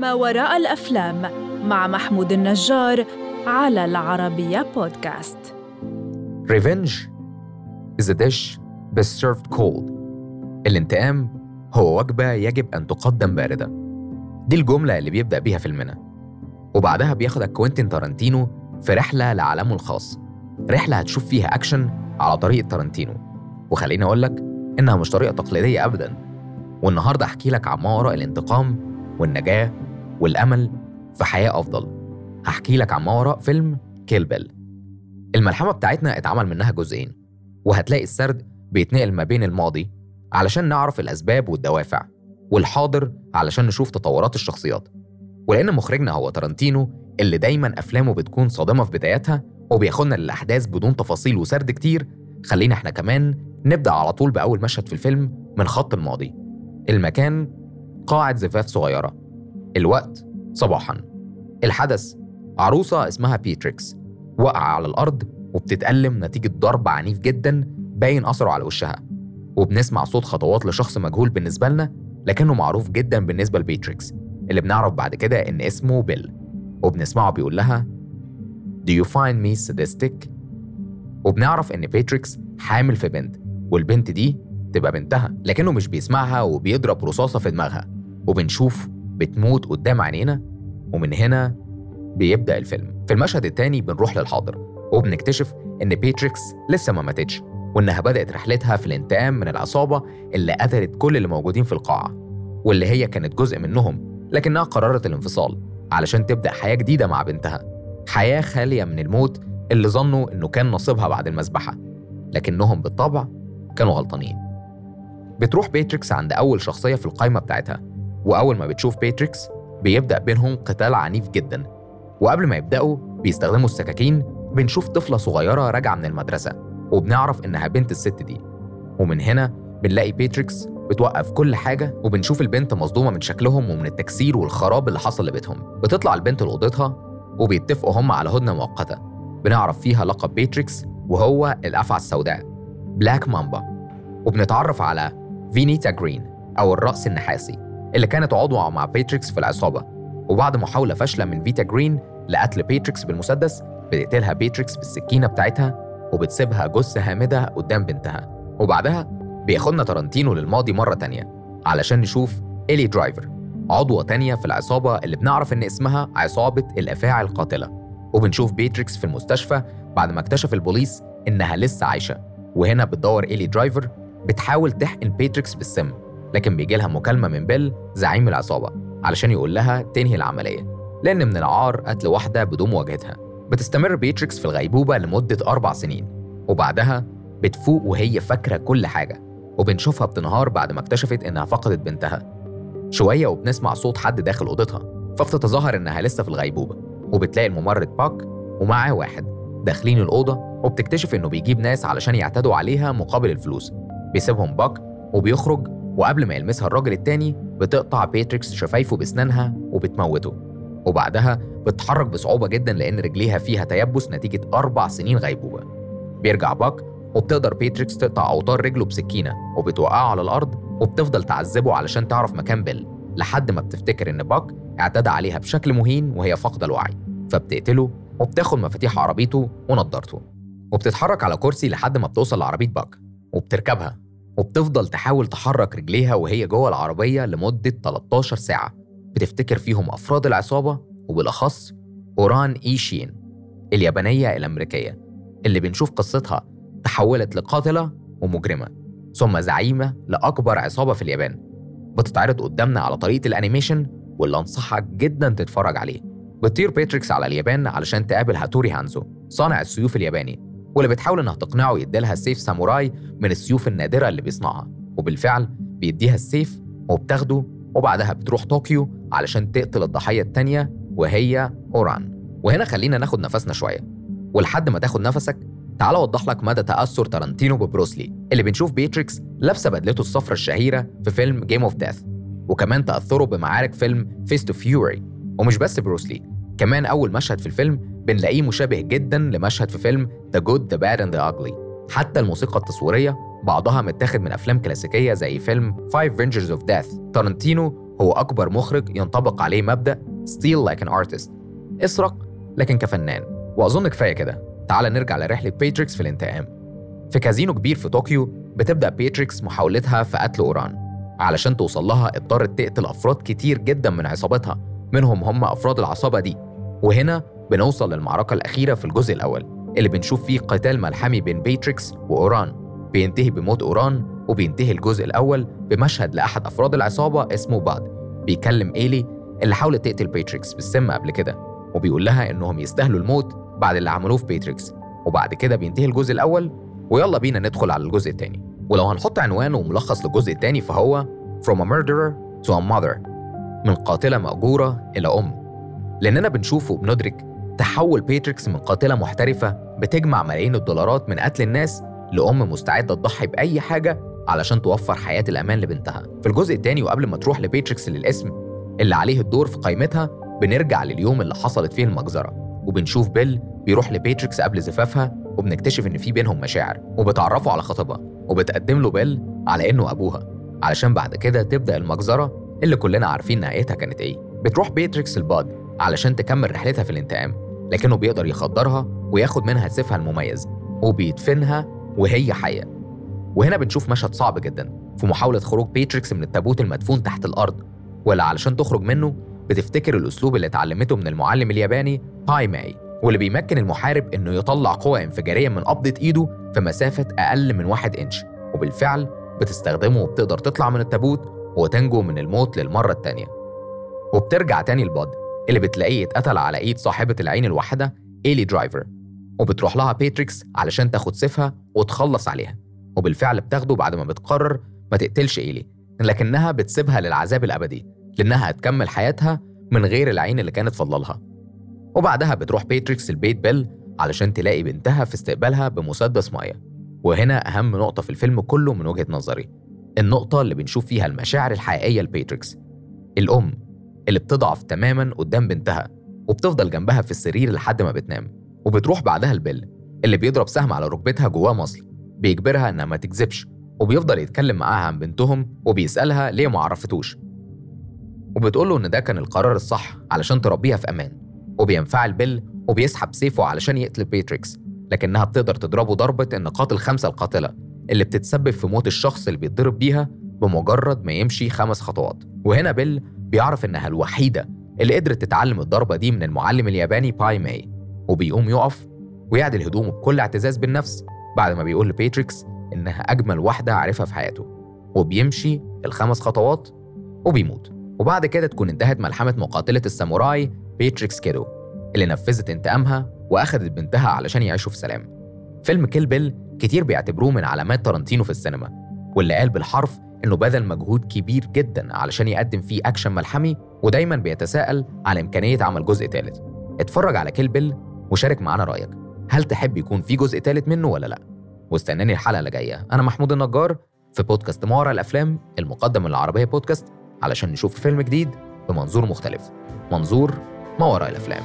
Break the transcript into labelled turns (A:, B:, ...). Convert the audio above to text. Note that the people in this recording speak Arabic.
A: ما وراء الأفلام مع محمود النجار على العربية بودكاست
B: Revenge is a dish best served cold. الانتقام هو وجبة يجب أن تقدم باردة. دي الجملة اللي بيبدأ بيها فيلمنا. وبعدها بياخدك كوينتين تارانتينو في رحلة لعالمه الخاص. رحلة هتشوف فيها أكشن على طريقة تارانتينو. وخليني أقول لك إنها مش طريقة تقليدية أبداً. والنهاردة أحكي لك عن ما وراء الانتقام والنجاة والأمل في حياة أفضل. هحكي لك عن ما وراء فيلم كيل بيل. الملحمة بتاعتنا اتعمل منها جزئين وهتلاقي السرد بيتنقل ما بين الماضي علشان نعرف الأسباب والدوافع والحاضر علشان نشوف تطورات الشخصيات ولأن مخرجنا هو تارانتينو اللي دايما أفلامه بتكون صادمة في بداياتها وبياخدنا للأحداث بدون تفاصيل وسرد كتير خلينا إحنا كمان نبدأ على طول بأول مشهد في الفيلم من خط الماضي المكان قاعة زفاف صغيرة الوقت صباحا. الحدث عروسة اسمها بيتريكس واقعة على الأرض وبتتألم نتيجة ضرب عنيف جدا باين أثره على وشها. وبنسمع صوت خطوات لشخص مجهول بالنسبة لنا لكنه معروف جدا بالنسبة لبيتريكس اللي بنعرف بعد كده إن اسمه بيل. وبنسمعه بيقول لها Do you find me sadistic؟ وبنعرف إن بيتريكس حامل في بنت والبنت دي تبقى بنتها لكنه مش بيسمعها وبيضرب رصاصة في دماغها. وبنشوف بتموت قدام عينينا ومن هنا بيبدأ الفيلم. في المشهد التاني بنروح للحاضر وبنكتشف إن بيتريكس لسه ما ماتتش وإنها بدأت رحلتها في الانتقام من العصابة اللي قتلت كل اللي موجودين في القاعة واللي هي كانت جزء منهم لكنها قررت الانفصال علشان تبدأ حياة جديدة مع بنتها. حياة خالية من الموت اللي ظنوا إنه كان نصيبها بعد المذبحة لكنهم بالطبع كانوا غلطانين. بتروح بيتريكس عند أول شخصية في القايمة بتاعتها وأول ما بتشوف بيتريكس بيبدأ بينهم قتال عنيف جدا. وقبل ما يبدأوا بيستخدموا السكاكين بنشوف طفلة صغيرة راجعة من المدرسة وبنعرف إنها بنت الست دي. ومن هنا بنلاقي بيتريكس بتوقف كل حاجة وبنشوف البنت مصدومة من شكلهم ومن التكسير والخراب اللي حصل لبيتهم. بتطلع البنت لأوضتها وبيتفقوا هم على هدنة مؤقتة. بنعرف فيها لقب بيتريكس وهو الأفعى السوداء Black Mamba وبنتعرف على فينيتا جرين أو الرأس النحاسي. اللي كانت عضوة مع بيتريكس في العصابة. وبعد محاولة فاشلة من فينيتا جرين لقتل بيتريكس بالمسدس بتقتلها بيتريكس بالسكينة بتاعتها وبتسيبها جثة هامدة قدام بنتها. وبعدها بياخدنا تارانتينو للماضي مرة تانية علشان نشوف إيلي درايفر عضوة تانية في العصابة اللي بنعرف إن اسمها عصابة الأفاعي القاتلة. وبنشوف بيتريكس في المستشفى بعد ما اكتشف البوليس إنها لسه عايشة. وهنا بتدور إيلي درايفر بتحاول تحقن بيتريكس بالسم. لكن بيجي لها مكالمة من بيل زعيم العصابة علشان يقول لها تنهي العملية لأن من العار قتل واحدة بدون مواجهتها. بتستمر بيتريكس في الغيبوبة لمدة أربع سنين وبعدها بتفوق وهي فاكرة كل حاجة وبنشوفها بتنهار بعد ما اكتشفت إنها فقدت بنتها. شوية وبنسمع صوت حد داخل أوضتها فبتتظاهر إنها لسه في الغيبوبة وبتلاقي الممرض باك ومعاه واحد داخلين الأوضة وبتكتشف إنه بيجيب ناس علشان يعتدوا عليها مقابل الفلوس. بيسيبهم باك وبيخرج وقبل ما يلمسها الراجل التاني بتقطع بيتريكس شفايفه بأسنانها وبتموته. وبعدها بتتحرك بصعوبة جدا لأن رجليها فيها تيبس نتيجة أربع سنين غيبوبة. بيرجع باك وبتقدر بيتريكس تقطع أوتار رجله بسكينة وبتوقعه على الأرض وبتفضل تعذبه علشان تعرف مكان بيل. لحد ما بتفتكر إن باك اعتدى عليها بشكل مهين وهي فاقدة الوعي. فبتقتله وبتاخد مفاتيح عربيته ونضارته. وبتتحرك على كرسي لحد ما بتوصل لعربية باك. وبتركبها. وبتفضل تحاول تحرك رجليها وهي جوه العربية لمدة 13 ساعة. بتفتكر فيهم أفراد العصابة وبالأخص أوران إيشي اليابانية الأمريكية اللي بنشوف قصتها تحولت لقاتلة ومجرمة ثم زعيمة لأكبر عصابة في اليابان. بتتعرض قدامنا على طريقة ال animation واللي أنصحك جدا تتفرج عليه. بتطير بيتريكس على اليابان علشان تقابل هاتوري هانزو صانع السيوف الياباني. واللي بتحاول إنها تقنعه يديلها سيف ساموراي من السيوف النادرة اللي بيصنعها. وبالفعل بيديها السيف وبتاخده وبعدها بتروح طوكيو علشان تقتل الضحية التانية وهي أوران. وهنا خلينا ناخد نفسنا شوية. ولحد ما تاخد نفسك تعال أوضح لك مدى تأثر تارانتينو ببروسلي اللي بنشوف بيتريكس لابسة بدلته الصفرا الشهيرة في فيلم Game of Death وكمان تأثره بمعارك فيلم Fist of Fury ومش بس بروسلي كمان أول مشهد في الفيلم بنلاقيه مشابه جدا لمشهد في فيلم Good, The Bad and The Ugly. حتى الموسيقى التصويرية بعضها متاخد من أفلام كلاسيكية زي فيلم Five Fingers of Death. تارنتينو هو أكبر مخرج ينطبق عليه مبدأ steal like an artist. اسرق لكن كفنان. وأظن كفاية كده. تعال نرجع لرحلة بيتريكس في الانتقام. في كازينو كبير في طوكيو بتبدأ بيتريكس محاولتها في قتل أوران. علشان توصل لها اضطرت تقتل أفراد كتير جدا من عصابتها. منهم هم أفراد العصابة دي. وهنا بنوصل للمعركة الأخيرة في الجزء الأول اللي بنشوف فيه قتال ملحمي بين بيتريكس وأوران. بينتهي بموت أوران وبينتهي الجزء الأول بمشهد لأحد أفراد العصابة اسمه باد بيكلم إيلي اللي حاولت تقتل بيتريكس بالسم قبل كده وبيقول لها إنهم يستاهلوا الموت بعد اللي عملوه في بيتريكس. وبعد كده بينتهي الجزء الأول ويلا بينا ندخل على الجزء الثاني ولو هنحط عنوان وملخص للجزء الثاني فهو From a murderer to a mother من قاتلة مأجورة إلى أم. لأننا بنشوف وبندرك تحول بيتريكس من قاتلة محترفة بتجمع ملايين الدولارات من قتل الناس لأم مستعدة تضحي بأي حاجة علشان توفر حياة الأمان لبنتها. في الجزء الثاني وقبل ما تروح بيتريكس للاسم اللي عليه الدور في قائمتها بنرجع لليوم اللي حصلت فيه المجزرة. وبنشوف بيل بيروح لبيتريكس قبل زفافها وبنكتشف إن في بينهم مشاعر وبتعرفه على خطيبها وبتقدم له بيل على إنه أبوها. علشان بعد كده تبدأ المجزرة اللي كلنا عارفين نهايتها كانت إيه. بتروح بيتريكس لباد علشان تكمل رحلتها في الانتقام. لكنه بيقدر يخدرها وياخد منها سيفها المميز وبيدفنها وهي حية. وهنا بنشوف مشهد صعب جدا في محاولة خروج بيتريكس من التابوت المدفون تحت الأرض وعلشان تخرج منه بتفتكر الأسلوب اللي اتعلمته من المعلم الياباني باي ماي واللي بيمكن المحارب إنه يطلع قوة انفجارية من قبضة إيده في مسافة أقل من واحد إنش وبالفعل بتستخدمه وبتقدر تطلع من التابوت وتنجو من الموت للمرة التانية. وبترجع تاني لباد اللي بتلاقيه اتقتل على ايد صاحبة العين الواحدة ايلي درايفر وبتروح لها بيتريكس علشان تاخد سيفها وتخلص عليها. وبالفعل بتاخده بعد ما بتقرر ما تقتلش ايلي لكنها بتسيبها للعذاب الأبدي لأنها هتكمل حياتها من غير العين اللي كانت فضلها وبعدها بتروح بيتريكس لبيت بيل علشان تلاقي بنتها في استقبالها بمسدس مية. وهنا أهم نقطة في الفيلم كله من وجهة نظري النقطة اللي بنشوف فيها المشاعر الحقيقية لبيتريكس الأم اللي بتضعف تماما قدام بنتها وبتفضل جنبها في السرير لحد ما بتنام وبتروح بعدها لبيل اللي بيضرب سهم على ركبتها جواه مصل بيجبرها إنها ما تكذبش وبيفضل يتكلم معاها عن بنتهم وبيسألها ليه ما عرفتوش؟ وبتقول له إن ده كان القرار الصح علشان تربيها في أمان وبينفعل بيل وبيسحب سيفه علشان يقتل بيتريكس لكنها بتقدر تضربه ضربة النقاط الخمسة القاتلة اللي بتتسبب في موت الشخص اللي بيتضرب بيها بمجرد ما يمشي خمس خطوات. وهنا بيل بيعرف إنها الوحيدة اللي قدرت تتعلم الضربة دي من المعلم الياباني باي ماي وبيقوم يقف ويعدل هدومه بكل اعتزاز بالنفس بعد ما بيقول لبيتريكس إنها أجمل واحدة عرفها في حياته. وبيمشي الخمس خطوات وبيموت. وبعد كده تكون انتهت ملحمة مقاتلة الساموراي بيتريكس كيدو اللي نفذت انتقامها وأخدت بنتها علشان يعيشوا في سلام. فيلم كيل بيل كتير بيعتبروه من علامات تارانتينو في السينما واللي قال بالحرف إنه بذل مجهود كبير جدا علشان يقدم فيه أكشن ملحمي ودايما بيتساءل على إمكانية عمل جزء ثالث اتفرج على كيل بيل وشارك معانا رأيك. هل تحب يكون في جزء ثالث منه ولا لأ؟ واستناني الحلقة اللي جاية. أنا محمود النجار في بودكاست ما وراء الأفلام المقدم من العربية بودكاست علشان نشوف فيلم جديد بمنظور مختلف. منظور ما وراء الأفلام.